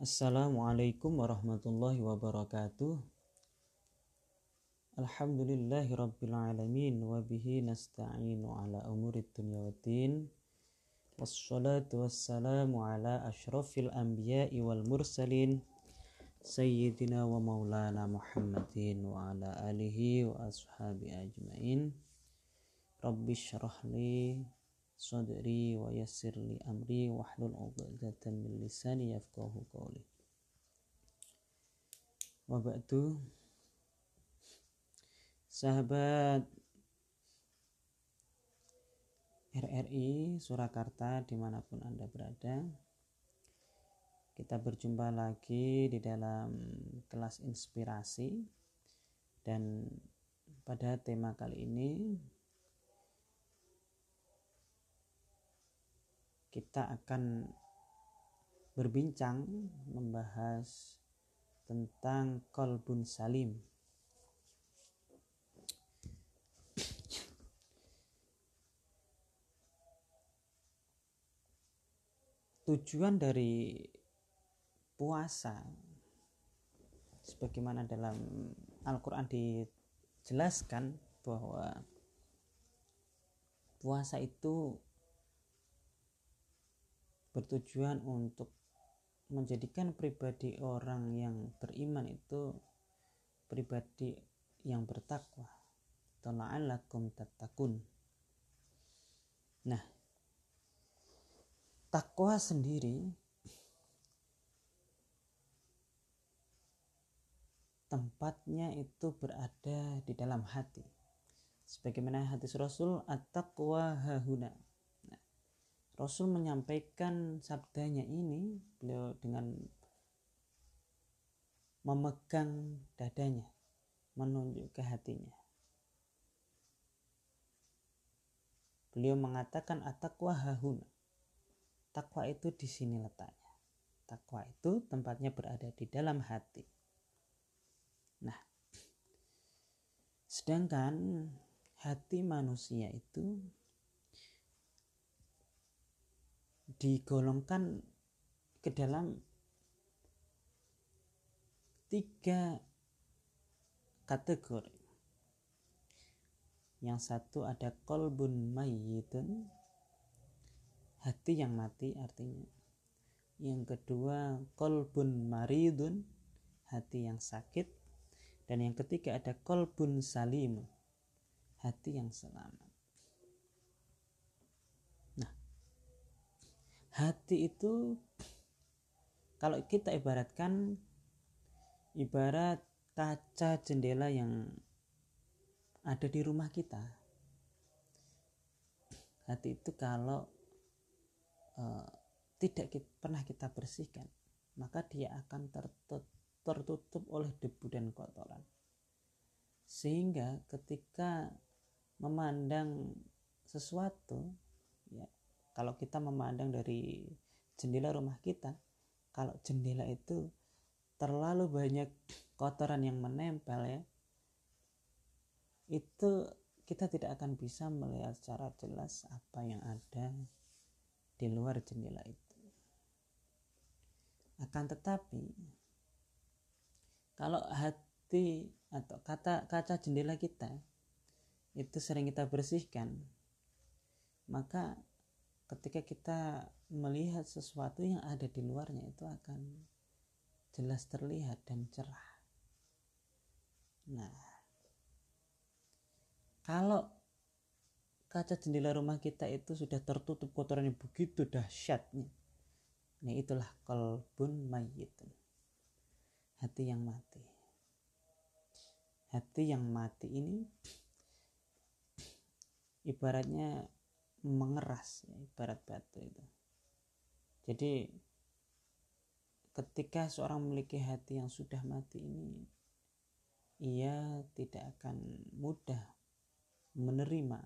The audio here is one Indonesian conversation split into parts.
Assalamualaikum warahmatullahi wabarakatuh. Alhamdulillahi rabbil alamin wa bihi nasta'inu ala umurid dunya waddin. Wassalatu wassalamu ala ashrafil anbiya'i wal mursalin sayyidina wa maulana Muhammadin wa ala alihi wa ashabi ajmain. Rabbi syrah sadri wa yassir li amri wahlul 'uqdatam min lisani yafqahu qawli. Wa ba'du Sahabat RRI Surakarta di mana pun Anda berada Kita berjumpa lagi di dalam kelas inspirasi Dan pada tema kali ini kita akan berbincang membahas tentang kolbun salim. Tujuan dari puasa sebagaimana dalam Al-Qur'an dijelaskan bahwa puasa itu bertujuan untuk menjadikan pribadi orang yang beriman itu pribadi yang bertakwa. Tala'allakum tatakun nah takwa sendiri tempatnya itu berada di dalam hati. Sebagaimana hadis Rasul at-taqwa hahuna Rasul menyampaikan sabdanya ini beliau dengan memegang dadanya menunjuk ke hatinya. Beliau mengatakan atakwa hahuna. Takwa itu di sini letaknya. Takwa itu tempatnya berada di dalam hati. Nah sedangkan hati manusia itu digolongkan ke dalam tiga kategori. Yang satu ada kolbun mayyitun, hati yang mati artinya. Yang kedua kolbun maridun, hati yang sakit. Dan yang ketiga ada kolbun salim, hati yang selamat. Hati itu kalau kita ibaratkan ibarat kaca jendela yang ada di rumah kita. Hati itu kalau uh, tidak kita, pernah kita bersihkan maka dia akan tertutup, tertutup oleh debu dan kotoran. Sehingga ketika memandang sesuatu kalau kita memandang dari jendela rumah kita kalau jendela itu terlalu banyak kotoran yang menempel ya itu kita tidak akan bisa melihat secara jelas apa yang ada di luar jendela itu. Akan tetapi kalau hati atau kata kaca jendela kita itu sering kita bersihkan maka ketika kita melihat sesuatu yang ada di luarnya itu akan jelas terlihat dan cerah. Nah, kalau kaca jendela rumah kita itu sudah tertutup kotoran yang begitu dahsyatnya, nah itulah kolbun mayyitun. Hati yang mati. Hati yang mati ini ibaratnya mengeras ya, ibarat batu itu. Jadi ketika seorang memiliki hati yang sudah mati ini ia tidak akan mudah menerima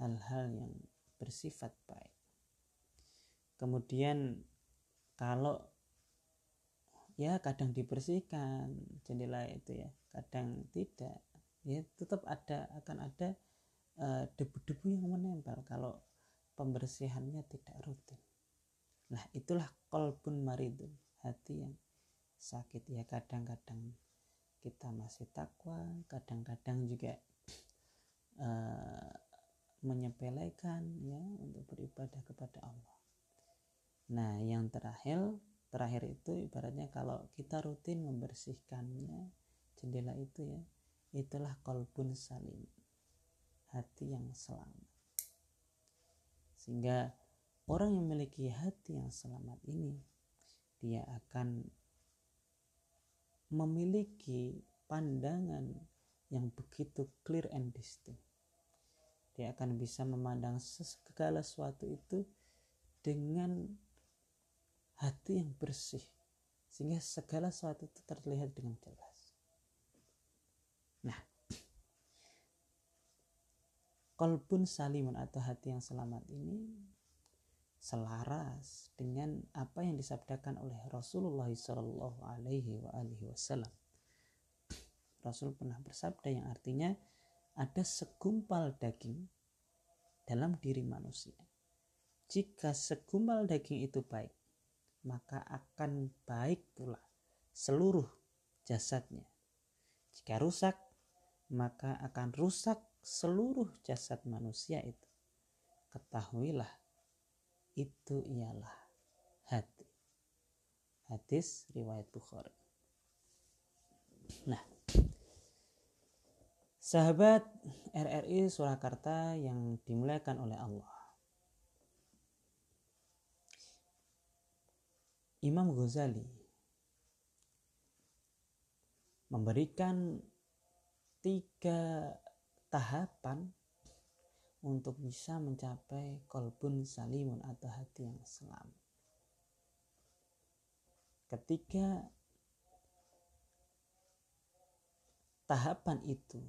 hal-hal yang bersifat baik. Kemudian kalau ya kadang dibersihkan jendela itu ya kadang tidak ya tetap ada akan ada debu-debu yang menempel kalau pembersihannya tidak rutin. Nah itulah kolbun maridun, hati yang sakit. Ya kadang-kadang kita masih takwa kadang-kadang juga uh, menyepelekan ya untuk beribadah kepada Allah. Nah yang terakhir terakhir itu ibaratnya kalau kita rutin membersihkannya jendela itu ya itulah kolbun salim hati yang selamat sehingga orang yang memiliki hati yang selamat ini dia akan memiliki pandangan yang begitu clear and distinct. Dia akan bisa memandang segala sesuatu itu dengan hati yang bersih sehingga segala sesuatu itu terlihat dengan jelas. Nah, kolbun salimun atau hati yang selamat ini selaras dengan apa yang disabdakan oleh Rasulullah Shallallahu Alaihi Wasallam. Rasul pernah bersabda yang artinya ada segumpal daging dalam diri manusia. Jika segumpal daging itu baik, maka akan baik pula seluruh jasadnya. Jika rusak, maka akan rusak seluruh jasad manusia itu. Ketahuilah itu ialah hati. Hadis riwayat Bukhari. Nah, sahabat RRI Surakarta yang dimuliakan oleh Allah. Imam Ghazali memberikan tiga tahapan untuk bisa mencapai kolbun salimun atau hati yang selamat. Ketika tahapan itu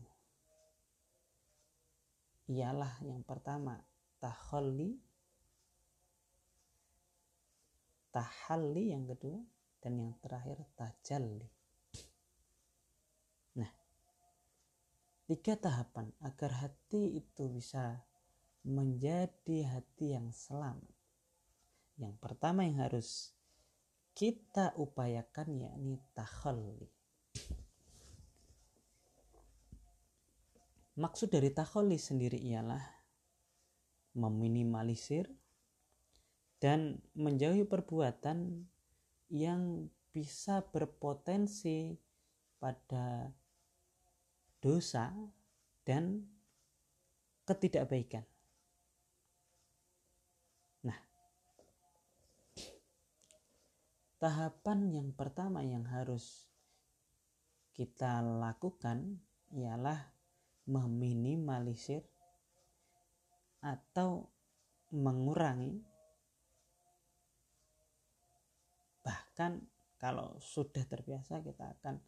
ialah yang pertama tahalli tahalli yang kedua dan yang terakhir tajalli tiga tahapan agar hati itu bisa menjadi hati yang selamat. Yang pertama yang harus kita upayakan yakni takhalli. Maksud dari takhalli sendiri ialah meminimalisir dan menjauhi perbuatan yang bisa berpotensi pada dosa dan ketidakbaikan. Nah, tahapan yang pertama yang harus kita lakukan ialah meminimalisir atau mengurangi bahkan kalau sudah terbiasa kita akan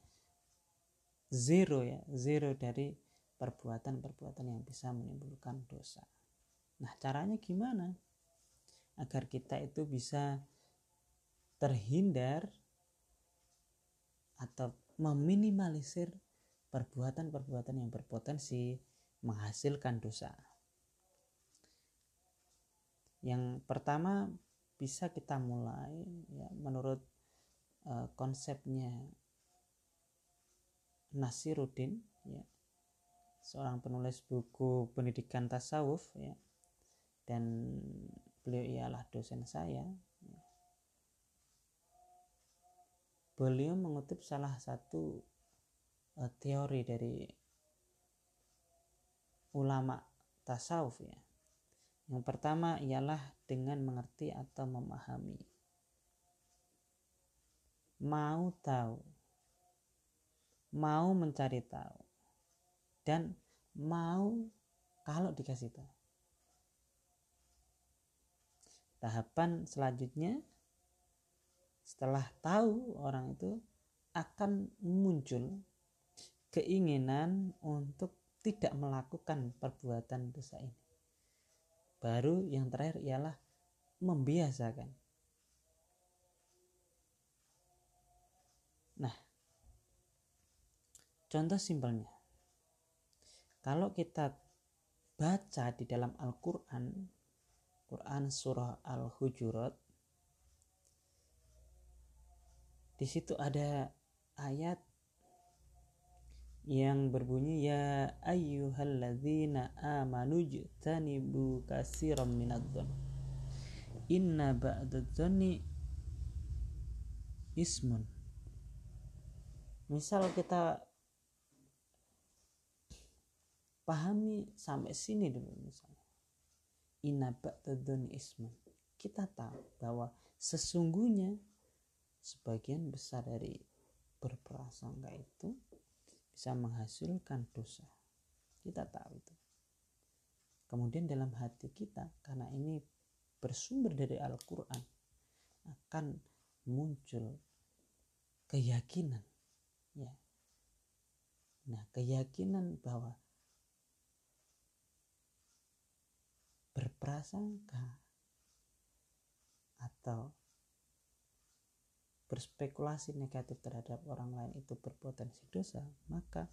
zero ya zero dari perbuatan-perbuatan yang bisa menimbulkan dosa. Nah caranya gimana? Agar kita itu bisa terhindar atau meminimalisir perbuatan-perbuatan yang berpotensi menghasilkan dosa. Yang pertama bisa kita mulai ya menurut uh, konsepnya Nasiruddin ya. Seorang penulis buku pendidikan tasawuf ya. Dan beliau ialah dosen saya ya. beliau mengutip salah satu uh, teori dari ulama tasawuf ya. Yang pertama ialah dengan mengerti atau memahami. Mau tahu mau mencari tahu dan mau kalau dikasih tahu. Tahapan selanjutnya setelah tahu orang itu akan muncul keinginan untuk tidak melakukan perbuatan dosa ini. Baru yang terakhir ialah membiasakan. Nah, Contoh simpelnya, kalau kita baca di dalam Al-Quran, Quran Surah Al-Hujurat, di situ ada ayat yang berbunyi ya ayyuhalladzina amanu jtanibu katsiran minadh inna ba'dadh ismun. Misal kita pahami sampai sini dulu misalnya inna ba'dadh ismun kita tahu bahwa sesungguhnya sebagian besar dari berprasangka itu bisa menghasilkan dosa. Kita tahu itu. Kemudian dalam hati kita, karena ini bersumber dari Al-Quran, akan muncul keyakinan. Ya. Nah, keyakinan bahwa berprasangka atau berspekulasi negatif terhadap orang lain itu berpotensi dosa, maka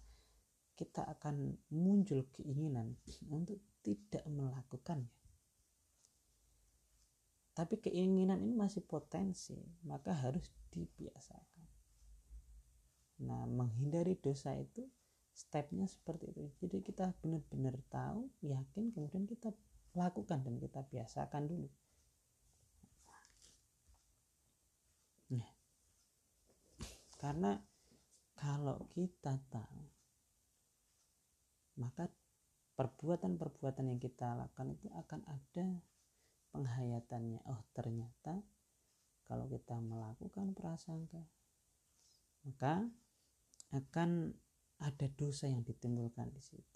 kita akan muncul keinginan untuk tidak melakukannya. Tapi keinginan ini masih potensi, maka harus dibiasakan. Nah, menghindari dosa itu stepnya seperti itu. Jadi kita benar-benar tahu, yakin, kemudian kita lakukan dan kita biasakan dulu. Karena kalau kita tahu maka perbuatan-perbuatan yang kita lakukan itu akan ada penghayatannya. Oh, ternyata kalau kita melakukan prasangka maka akan ada dosa yang ditimbulkan di situ.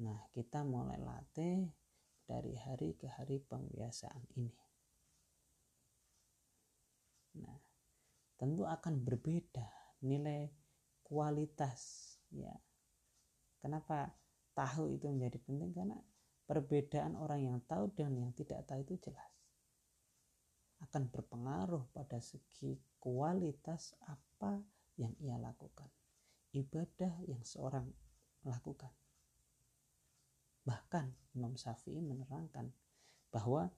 Nah, kita mulai latih dari hari ke hari pembiasaan ini. Nah, tentu akan berbeda nilai kualitas ya. Kenapa tahu itu menjadi penting? Karena perbedaan orang yang tahu dan yang tidak tahu itu jelas. Akan berpengaruh pada segi kualitas apa yang ia lakukan ibadah yang seorang lakukan bahkan Imam Syafi'i menerangkan bahwa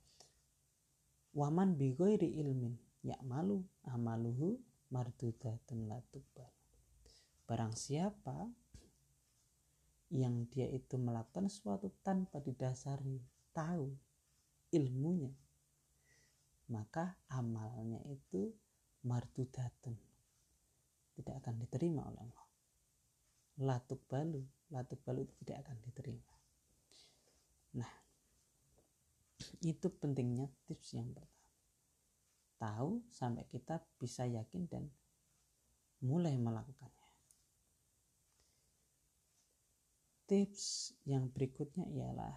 waman bigoiri ilmin malu amaluhu mardudatun latubal barang siapa yang dia itu melakukan sesuatu tanpa didasari tahu ilmunya maka amalnya itu mardudatun. Tidak akan diterima oleh Allah. Latuk balu latuk balu itu tidak akan diterima nah itu pentingnya tips yang pertama tahu sampai kita bisa yakin dan mulai melakukannya. Tips yang berikutnya ialah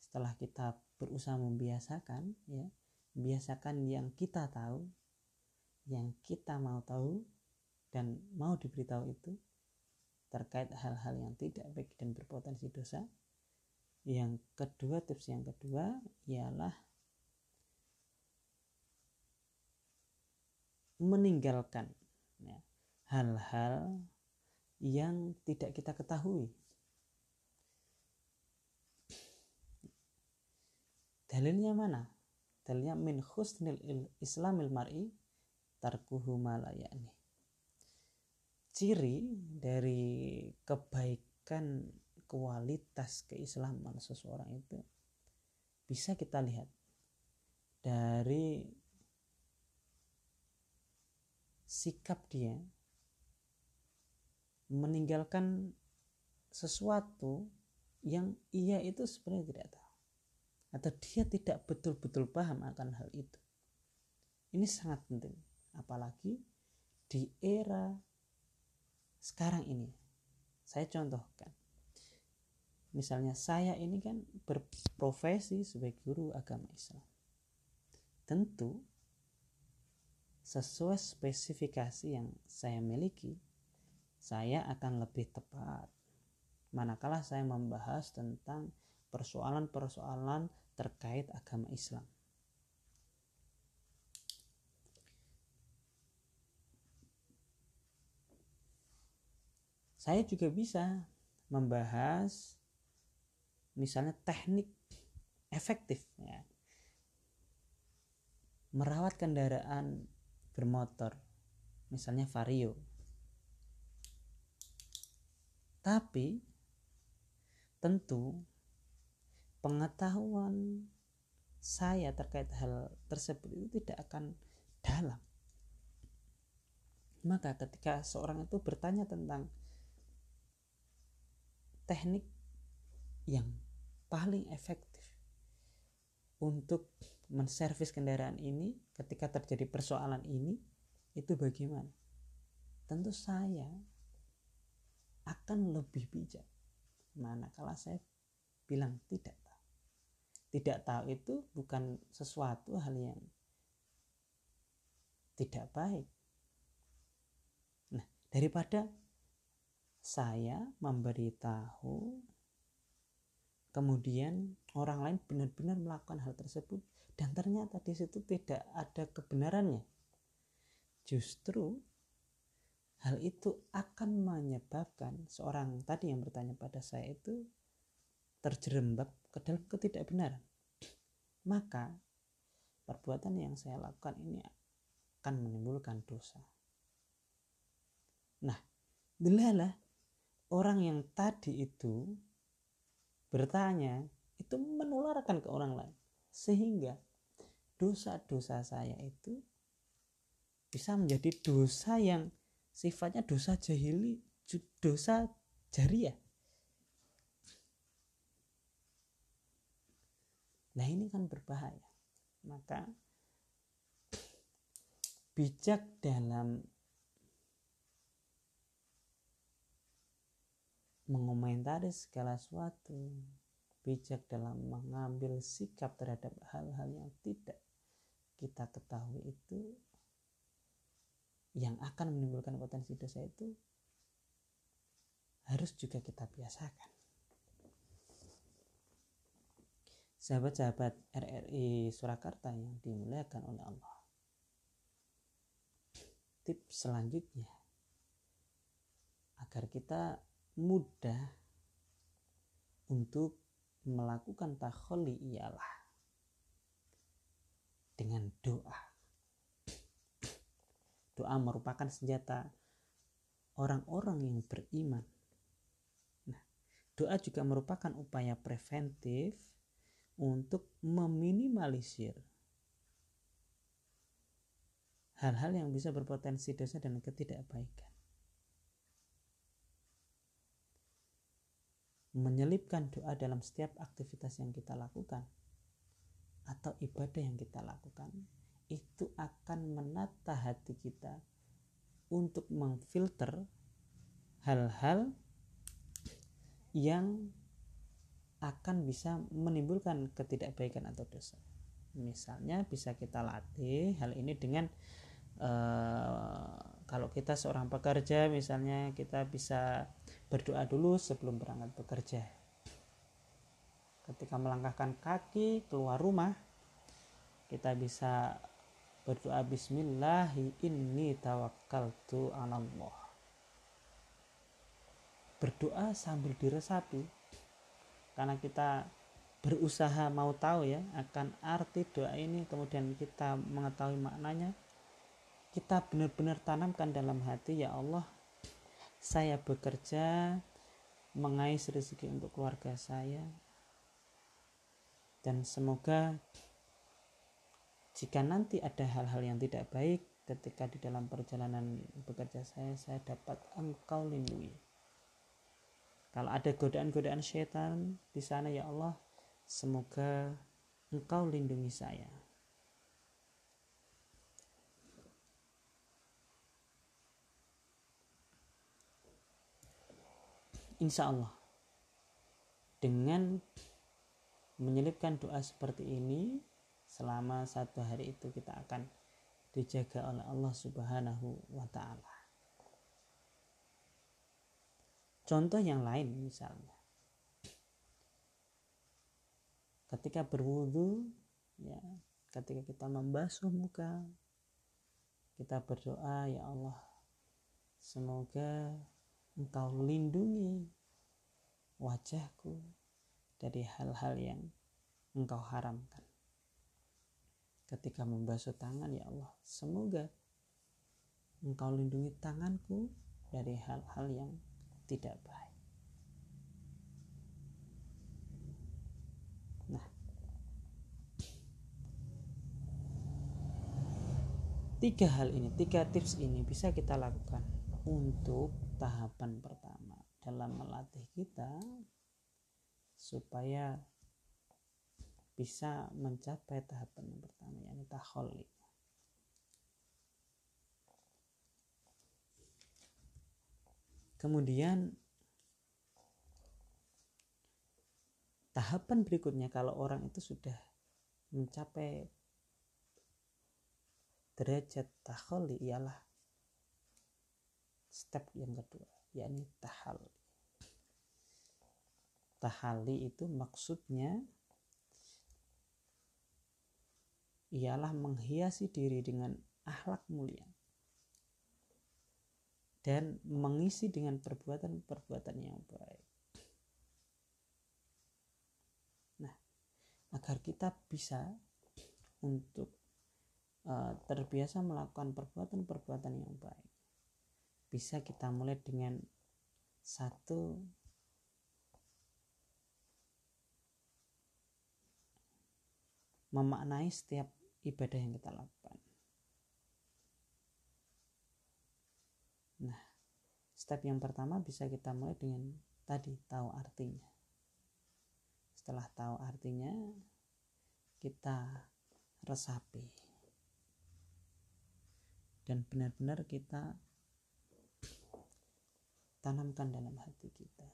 setelah kita berusaha membiasakan ya, biasakan yang kita tahu, yang kita mau tahu dan mau diberitahu itu terkait hal-hal yang tidak baik dan berpotensi dosa. Yang kedua tips yang kedua ialah meninggalkan ya, hal-hal yang tidak kita ketahui. Dalilnya mana? Dalilnya min husnil islamil mar'i tarkuhu malayani ciri dari kebaikan kualitas keislaman seseorang itu bisa kita lihat dari sikap dia meninggalkan sesuatu yang ia itu sebenarnya tidak tahu atau dia tidak betul-betul paham akan hal itu. Ini sangat penting, apalagi di era sekarang ini. Saya contohkan, misalnya saya ini kan berprofesi sebagai guru agama Islam. Tentu sesuai spesifikasi yang saya miliki saya akan lebih tepat. Manakala saya membahas tentang persoalan-persoalan terkait agama Islam saya juga bisa membahas misalnya teknik efektif ya. Merawat kendaraan bermotor misalnya vario. Tapi tentu pengetahuan saya terkait hal tersebut itu tidak akan dalam. Maka ketika seorang itu bertanya tentang teknik yang paling efektif untuk menservis kendaraan ini ketika terjadi persoalan ini itu bagaimana? Tentu saya akan lebih bijak. Mana kalau saya bilang tidak tahu. Tidak tahu itu bukan sesuatu hal yang tidak baik. Nah, daripada saya memberitahu kemudian orang lain benar-benar melakukan hal tersebut dan ternyata di situ tidak ada kebenarannya. Justru hal itu akan menyebabkan seorang tadi yang bertanya pada saya itu terjerembab ke dalam ketidakbenaran. Maka perbuatan yang saya lakukan ini akan menimbulkan dosa. Nah delalah orang yang tadi itu bertanya itu menularkan ke orang lain. Sehingga dosa-dosa saya itu bisa menjadi dosa yang sifatnya dosa jahili dosa jariah. Nah ini kan berbahaya. Maka bijak dalam mengomentari segala sesuatu bijak dalam mengambil sikap terhadap hal-hal yang tidak kita ketahui itu yang akan menimbulkan potensi dosa itu harus juga kita biasakan. Sahabat-sahabat RRI Surakarta yang dimuliakan oleh Allah. Tips selanjutnya agar kita mudah untuk melakukan takholi ialah dengan doa. Doa merupakan senjata orang-orang yang beriman. Nah, doa juga merupakan upaya preventif untuk meminimalisir hal-hal yang bisa berpotensi dosa dan ketidakbaikan. Menyelipkan doa dalam setiap aktivitas yang kita lakukan atau ibadah yang kita lakukan itu akan menata hati kita untuk memfilter hal-hal yang akan bisa menimbulkan ketidakbaikan atau dosa. Misalnya bisa kita latih hal ini dengan uh, kalau kita seorang pekerja misalnya kita bisa berdoa dulu sebelum berangkat bekerja. Ketika melangkahkan kaki keluar rumah, kita bisa berdoa bismillahi inni tawakkaltu Allah. Berdoa sambil diresapi karena kita berusaha mau tahu ya akan arti doa ini kemudian kita mengetahui maknanya kita benar-benar tanamkan dalam hati ya Allah saya bekerja mengais rezeki untuk keluarga saya. Dan semoga jika nanti ada hal-hal yang tidak baik ketika di dalam perjalanan bekerja saya saya dapat engkau lindungi. Kalau ada godaan-godaan setan di sana ya Allah semoga engkau lindungi saya insya Allah dengan menyelipkan doa seperti ini selama satu hari itu kita akan dijaga oleh Allah Subhanahu wa taala. Contoh yang lain misalnya ketika berwudu ya ketika kita membasuh muka kita berdoa ya Allah semoga engkau lindungi wajahku dari hal-hal yang engkau haramkan. ketika membasuh tangan ya Allah semoga engkau lindungi tanganku dari hal-hal yang tidak baik nah tiga hal ini tiga tips ini bisa kita lakukan untuk tahapan pertama dalam melatih kita supaya bisa mencapai tahapan yang pertama yakni taholli kemudian tahapan berikutnya kalau orang itu sudah mencapai derajat taholli ialah step yang kedua yakni tahalli tahalli itu maksudnya ialah menghiasi diri dengan akhlak mulia dan mengisi dengan perbuatan-perbuatan yang baik. Nah, agar kita bisa untuk uh, terbiasa melakukan perbuatan-perbuatan yang baik, bisa kita mulai dengan satu memaknai setiap ibadah yang kita lakukan. Nah, step yang pertama bisa kita mulai dengan tadi tahu artinya. Setelah tahu artinya, kita resapi. Dan benar-benar kita tanamkan dalam hati kita.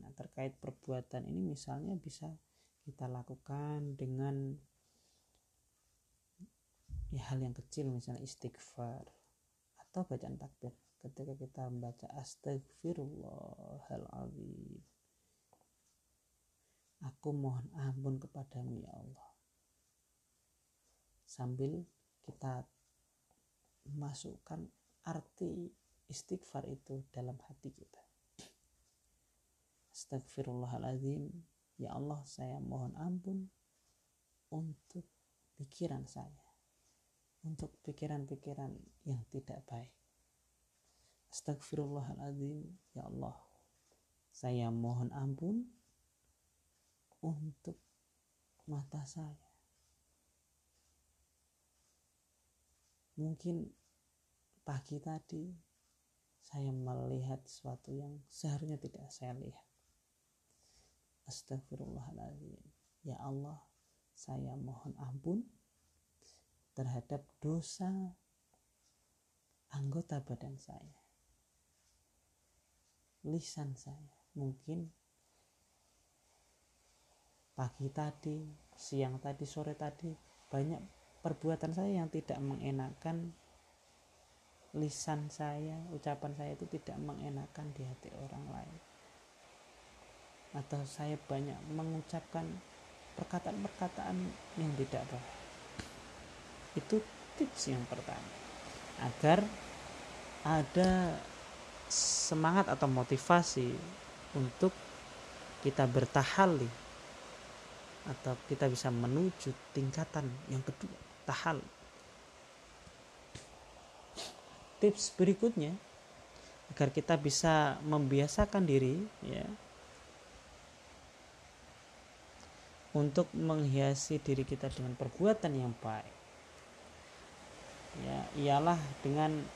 Nah, terkait perbuatan ini misalnya bisa kita lakukan dengan ya hal yang kecil misalnya istighfar atau bacaan takbir ketika kita membaca astagfirullahaladzim aku mohon ampun kepadamu ya Allah sambil kita masukkan arti istighfar itu dalam hati kita astagfirullahaladzim ya Allah saya mohon ampun untuk pikiran saya untuk pikiran-pikiran yang tidak baik. Astagfirullahaladzim, ya Allah. Saya mohon ampun untuk mata saya. Mungkin pagi tadi saya melihat sesuatu yang seharusnya tidak saya lihat. Astagfirullahaladzim. Ya Allah, saya mohon ampun terhadap dosa anggota badan saya. Lisan saya mungkin pagi tadi, siang tadi, sore tadi banyak perbuatan saya yang tidak mengenakan lisan saya, ucapan saya itu tidak mengenakan di hati orang lain. Atau saya banyak mengucapkan perkataan-perkataan yang tidak baik. Itu tips yang pertama. Agar ada semangat atau motivasi untuk kita bertahalli atau kita bisa menuju tingkatan yang kedua tahal tips berikutnya agar kita bisa membiasakan diri ya untuk menghiasi diri kita dengan perbuatan yang baik. Ya ialah dengan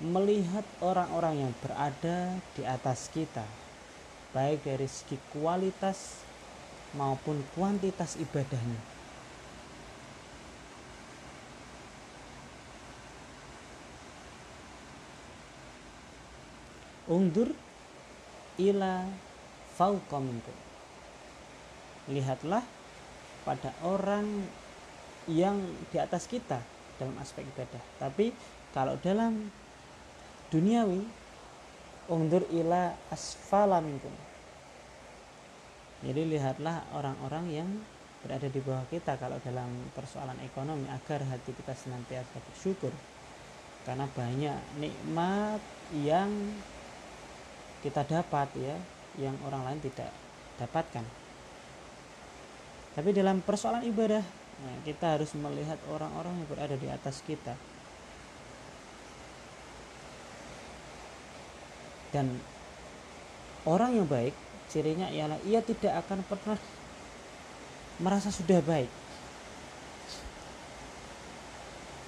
melihat orang-orang yang berada di atas kita baik dari segi kualitas maupun kuantitas ibadahnya undur ila fauqa lihatlah pada orang yang di atas kita dalam aspek ibadah. Tapi kalau dalam duniawi undur ila asfala minkum. Jadi lihatlah orang-orang yang berada di bawah kita kalau dalam persoalan ekonomi agar hati kita senantiasa bersyukur. Karena banyak nikmat yang kita dapat ya yang orang lain tidak dapatkan. Tapi dalam persoalan ibadah nah, kita harus melihat orang-orang yang berada di atas kita. Dan orang yang baik cirinya ialah ia tidak akan pernah merasa sudah baik.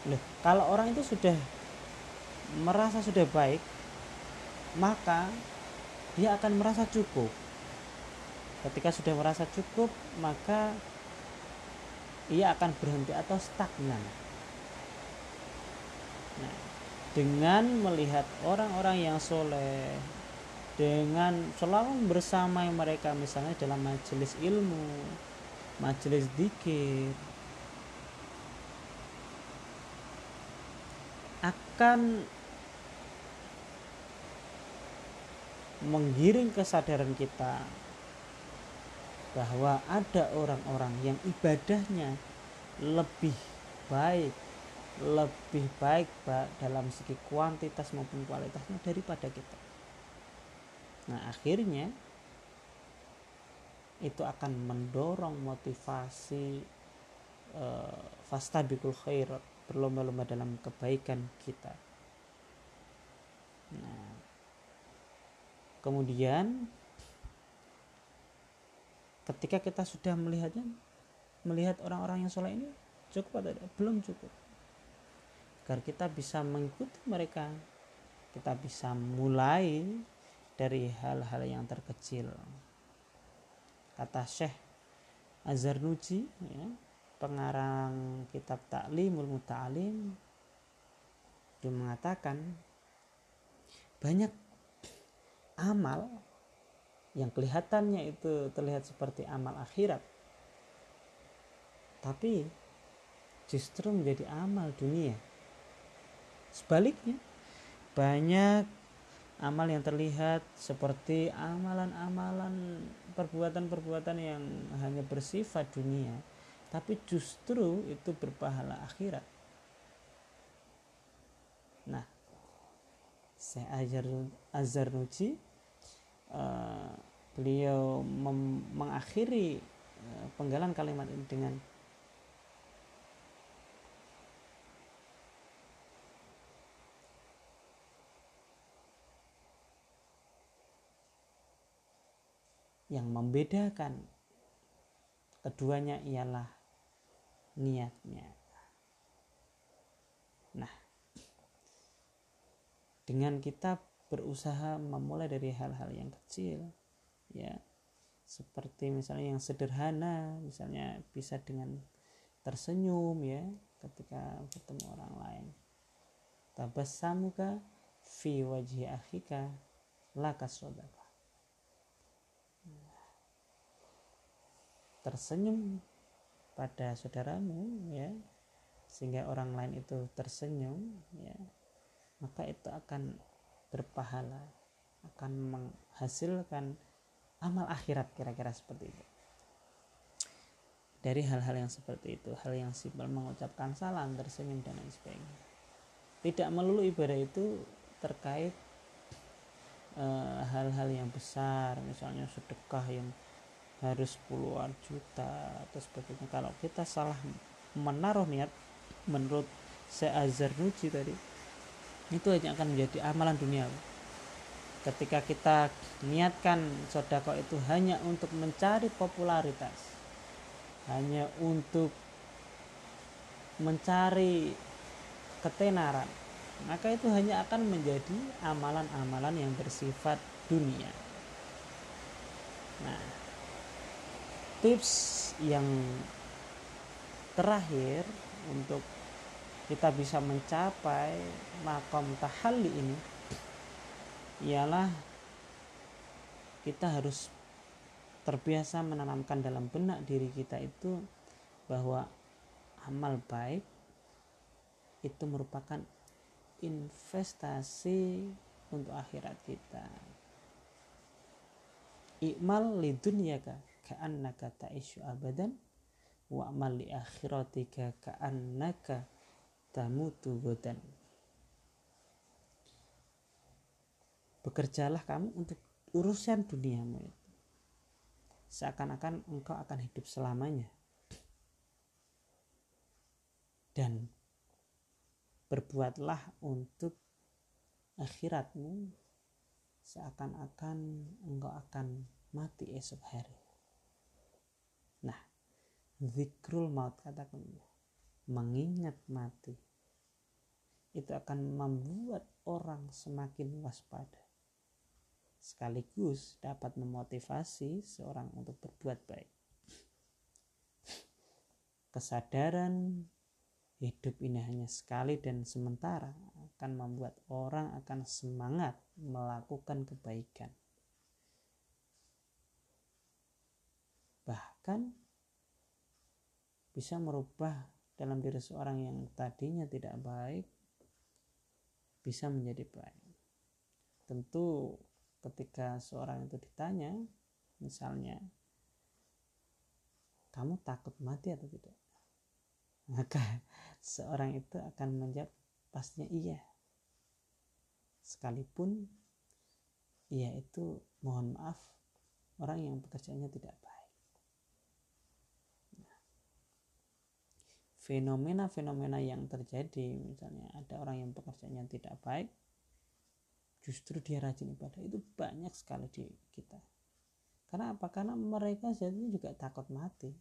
Loh, kalau orang itu sudah merasa sudah baik maka dia akan merasa cukup. Ketika sudah merasa cukup maka ia akan berhenti atau stagnan. Nah dengan melihat orang-orang yang soleh dengan selalu bersama mereka misalnya dalam majelis ilmu majelis dikir akan menggiring kesadaran kita bahwa ada orang-orang yang ibadahnya lebih baik lebih baik dalam segi kuantitas maupun kualitasnya daripada kita. Nah, akhirnya itu akan mendorong motivasi uh, fastabiqul khairat berlomba-lomba dalam kebaikan kita. Nah, kemudian ketika kita sudah melihatnya, melihat orang-orang yang soleh ini cukup atau tidak? Belum cukup. Agar kita bisa mengikuti mereka, kita bisa mulai dari hal-hal yang terkecil. Kata Syekh Azhar Nuji, ya, pengarang kitab Ta'limul Muta'alim dia mengatakan banyak amal yang kelihatannya itu terlihat seperti amal akhirat tapi justru menjadi amal dunia. Sebaliknya banyak amal yang terlihat seperti amalan-amalan perbuatan-perbuatan yang hanya bersifat dunia tapi justru itu berpahala akhirat. Nah saya ajar Azhar Nuji uh, beliau mengakhiri uh, penggalan kalimat ini dengan yang membedakan keduanya ialah niatnya. Nah, dengan kita berusaha memulai dari hal-hal yang kecil, ya, seperti misalnya yang sederhana, misalnya bisa dengan tersenyum ya ketika ketemu orang lain. Tabassamuka fi wajhi akhika laka sodaka. Tersenyum pada saudaramu ya sehingga orang lain itu tersenyum ya maka itu akan berpahala akan menghasilkan amal akhirat kira-kira seperti itu. Dari hal-hal yang seperti itu hal yang simpel mengucapkan salam tersenyum dan lain sebagainya. Tidak melulu ibadah itu terkait eh, hal-hal uh, yang besar misalnya sedekah yang harus puluhan juta atau sebagainya. Kalau kita salah menaruh niat menurut Azhar Nuji tadi itu hanya akan menjadi amalan dunia. Ketika kita niatkan sodako itu hanya untuk mencari popularitas hanya untuk mencari ketenaran maka itu hanya akan menjadi amalan-amalan yang bersifat dunia. Nah tips yang terakhir untuk kita bisa mencapai makom tahalli ini ialah kita harus terbiasa menanamkan dalam benak diri kita itu bahwa amal baik itu merupakan investasi untuk akhirat kita. Ikmal lidunyaka ka'annaka ta'ishu abadan wa amal li akhiratika ka'annaka tamutu godan bekerjalah kamu untuk urusan duniamu itu. Seakan-akan engkau akan hidup selamanya. Dan berbuatlah untuk akhiratmu. Seakan-akan engkau akan mati esok hari. Nah, zikrul maut katakan mengingat mati itu akan membuat orang semakin waspada sekaligus dapat memotivasi seorang untuk berbuat baik. Kesadaran hidup ini hanya sekali dan sementara akan membuat orang akan semangat melakukan kebaikan. Bahkan bisa merubah dalam diri seorang yang tadinya tidak baik bisa menjadi baik. Tentu ketika seorang itu ditanya misalnya kamu takut mati atau tidak? Maka seorang itu akan menjawab pastinya iya sekalipun ia itu mohon maaf orang yang pekerjaannya tidak baik nah, fenomena-fenomena yang terjadi misalnya ada orang yang pekerjaannya tidak baik justru dia rajin ibadah. Itu banyak sekali di kita. Karena apa? Karena mereka jadinya juga takut mati.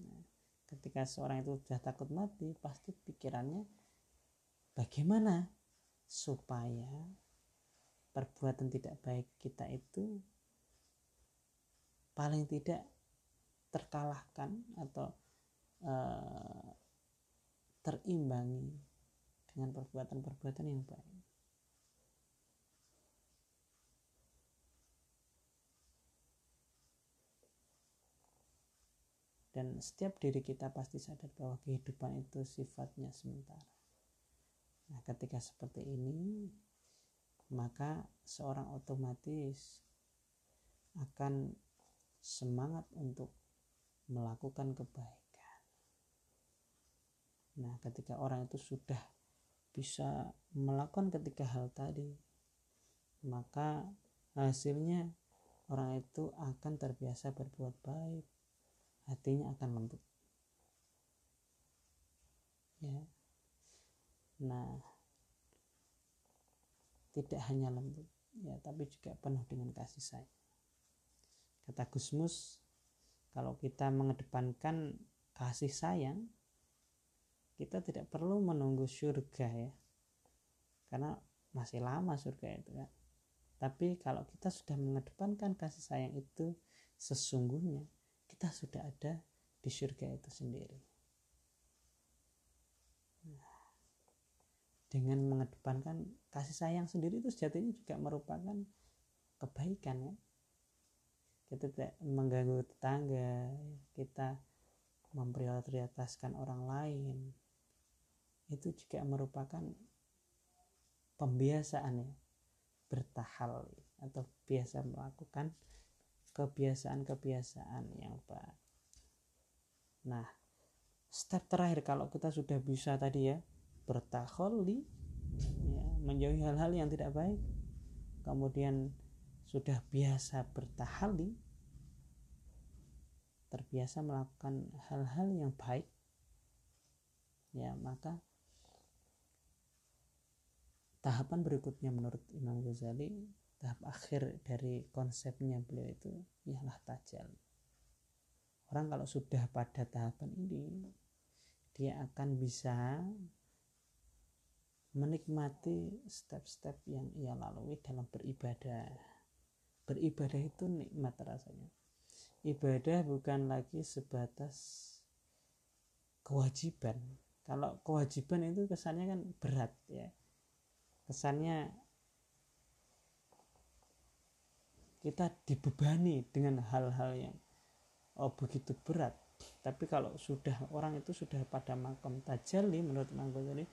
Nah, ketika seorang itu sudah takut mati pasti pikirannya bagaimana supaya perbuatan tidak baik kita itu paling tidak terkalahkan atau uh, terimbangi dengan perbuatan-perbuatan yang baik. Dan setiap diri kita pasti sadar bahwa kehidupan itu sifatnya sementara. Nah, ketika seperti ini, maka seorang otomatis akan semangat untuk melakukan kebaikan. Nah, ketika orang itu sudah bisa melakukan ketiga hal tadi, maka hasilnya orang itu akan terbiasa berbuat baik, hatinya akan lembut. Ya, Nah, tidak hanya lembut, ya, tapi juga penuh dengan kasih sayang. Kata Gusmus, kalau kita mengedepankan kasih sayang, kita tidak perlu menunggu surga ya, karena masih lama surga itu kan. Tapi kalau kita sudah mengedepankan kasih sayang itu sesungguhnya kita sudah ada di surga itu sendiri. dengan mengedepankan kasih sayang sendiri itu sejatinya juga merupakan kebaikan ya kita tidak mengganggu tetangga kita memprioritaskan orang lain itu juga merupakan pembiasaan ya bertahal atau biasa melakukan kebiasaan-kebiasaan yang baik. Nah, step terakhir kalau kita sudah bisa tadi ya bertakholi ya, menjauhi hal-hal yang tidak baik kemudian sudah biasa bertahali terbiasa melakukan hal-hal yang baik ya maka tahapan berikutnya menurut Imam Ghazali tahap akhir dari konsepnya beliau itu ialah tajal orang kalau sudah pada tahapan ini dia akan bisa menikmati step-step yang ia lalui dalam beribadah. Beribadah itu nikmat rasanya. Ibadah bukan lagi sebatas kewajiban. Kalau kewajiban itu kesannya kan berat ya. Kesannya kita dibebani dengan hal-hal yang oh begitu berat. Tapi kalau sudah orang itu sudah pada makam tajali menurut Imam Ghazali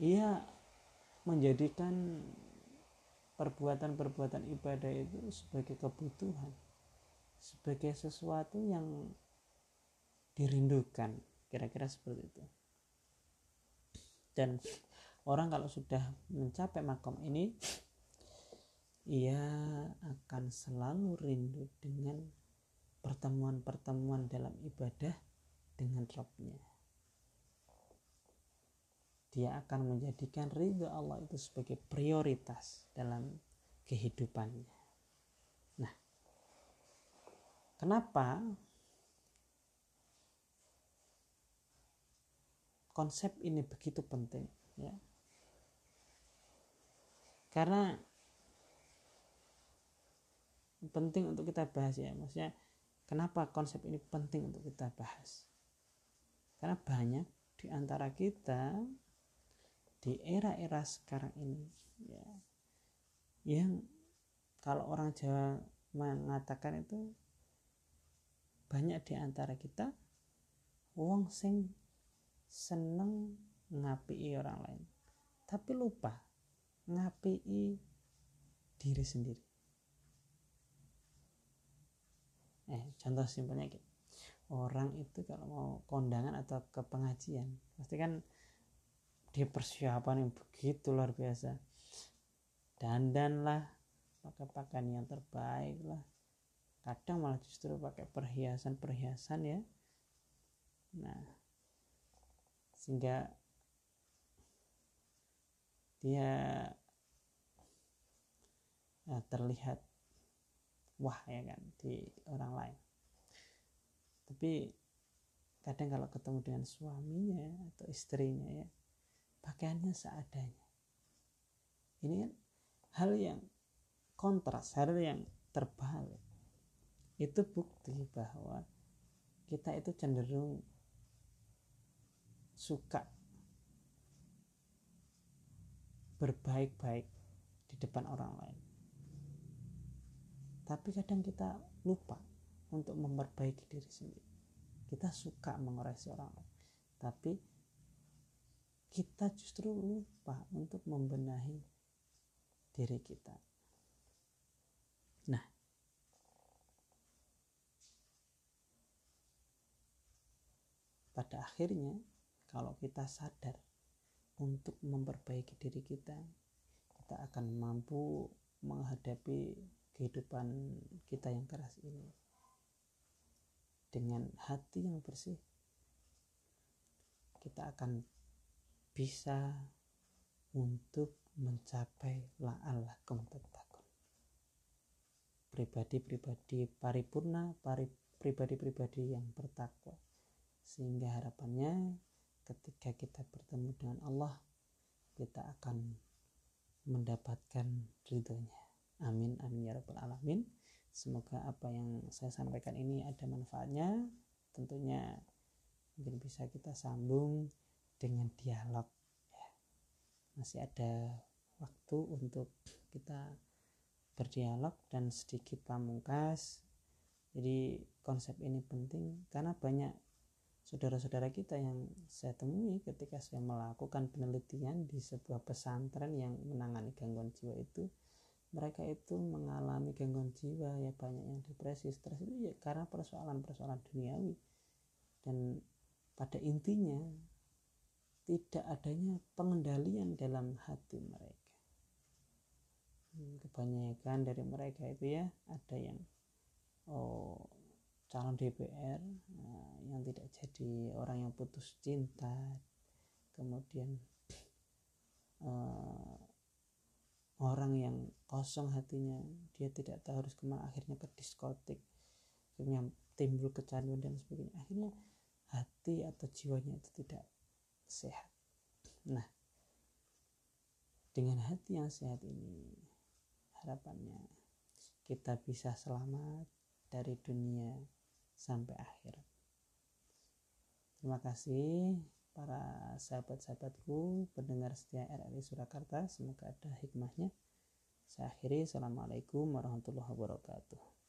ia menjadikan perbuatan-perbuatan ibadah itu sebagai kebutuhan sebagai sesuatu yang dirindukan kira-kira seperti itu dan orang kalau sudah mencapai makom ini ia akan selalu rindu dengan pertemuan-pertemuan dalam ibadah dengan Robnya dia akan menjadikan ridho Allah itu sebagai prioritas dalam kehidupannya. Nah, kenapa konsep ini begitu penting? Ya, karena penting untuk kita bahas ya, maksudnya kenapa konsep ini penting untuk kita bahas? Karena banyak di antara kita di era-era sekarang ini ya yang kalau orang Jawa mengatakan itu banyak di antara kita wong sing seneng ngapi orang lain tapi lupa ngapi diri sendiri. Eh contoh simpelnya gitu orang itu kalau mau kondangan atau ke pengajian pasti kan di persiapan yang begitu luar biasa. Dandan lah pakai pakaian yang terbaik lah kadang malah justru pakai perhiasan-perhiasan ya. Nah sehingga dia ya, terlihat wah ya kan di orang lain. Tapi kadang kalau ketemu dengan suaminya atau istrinya ya pakaiannya seadanya. Ini kan hal yang kontras hal yang terbalik. Itu bukti bahwa kita itu cenderung suka berbaik-baik di depan orang lain tapi kadang kita lupa untuk memperbaiki diri sendiri kita suka mengoreksi orang lain tapi kita justru lupa untuk membenahi diri kita. Nah, pada akhirnya kalau kita sadar untuk memperbaiki diri kita, kita akan mampu menghadapi kehidupan kita yang keras ini dengan hati yang bersih. Kita akan bisa untuk mencapai la'allakum tattaqun. Pribadi-pribadi paripurna, pribadi-pribadi yang bertakwa. Sehingga harapannya ketika kita bertemu dengan Allah, kita akan mendapatkan ridhonya. Amin, amin ya rabbal alamin. Semoga apa yang saya sampaikan ini ada manfaatnya. Tentunya mungkin bisa kita sambung dengan dialog ya. masih ada waktu untuk kita berdialog dan sedikit pamungkas jadi konsep ini penting karena banyak saudara-saudara kita yang saya temui ketika saya melakukan penelitian di sebuah pesantren yang menangani gangguan jiwa itu mereka itu mengalami gangguan jiwa ya banyak yang depresi stres itu ya karena persoalan-persoalan duniawi. Dan pada intinya tidak adanya pengendalian dalam hati mereka. Hmm, kebanyakan dari mereka itu ya ada yang oh calon DPR nah, yang tidak jadi orang yang putus cinta kemudian uh, orang yang kosong hatinya dia tidak tahu harus ke mana akhirnya ke diskotik akhirnya timbul kecanduan dan sebagainya akhirnya hati atau jiwanya itu tidak sehat. Nah, dengan hati yang sehat ini, harapannya kita bisa selamat dari dunia sampai akhir. Terima kasih para sahabat-sahabatku pendengar setia RRI Surakarta. Semoga ada hikmahnya. Saya akhiri. Assalamualaikum warahmatullahi wabarakatuh.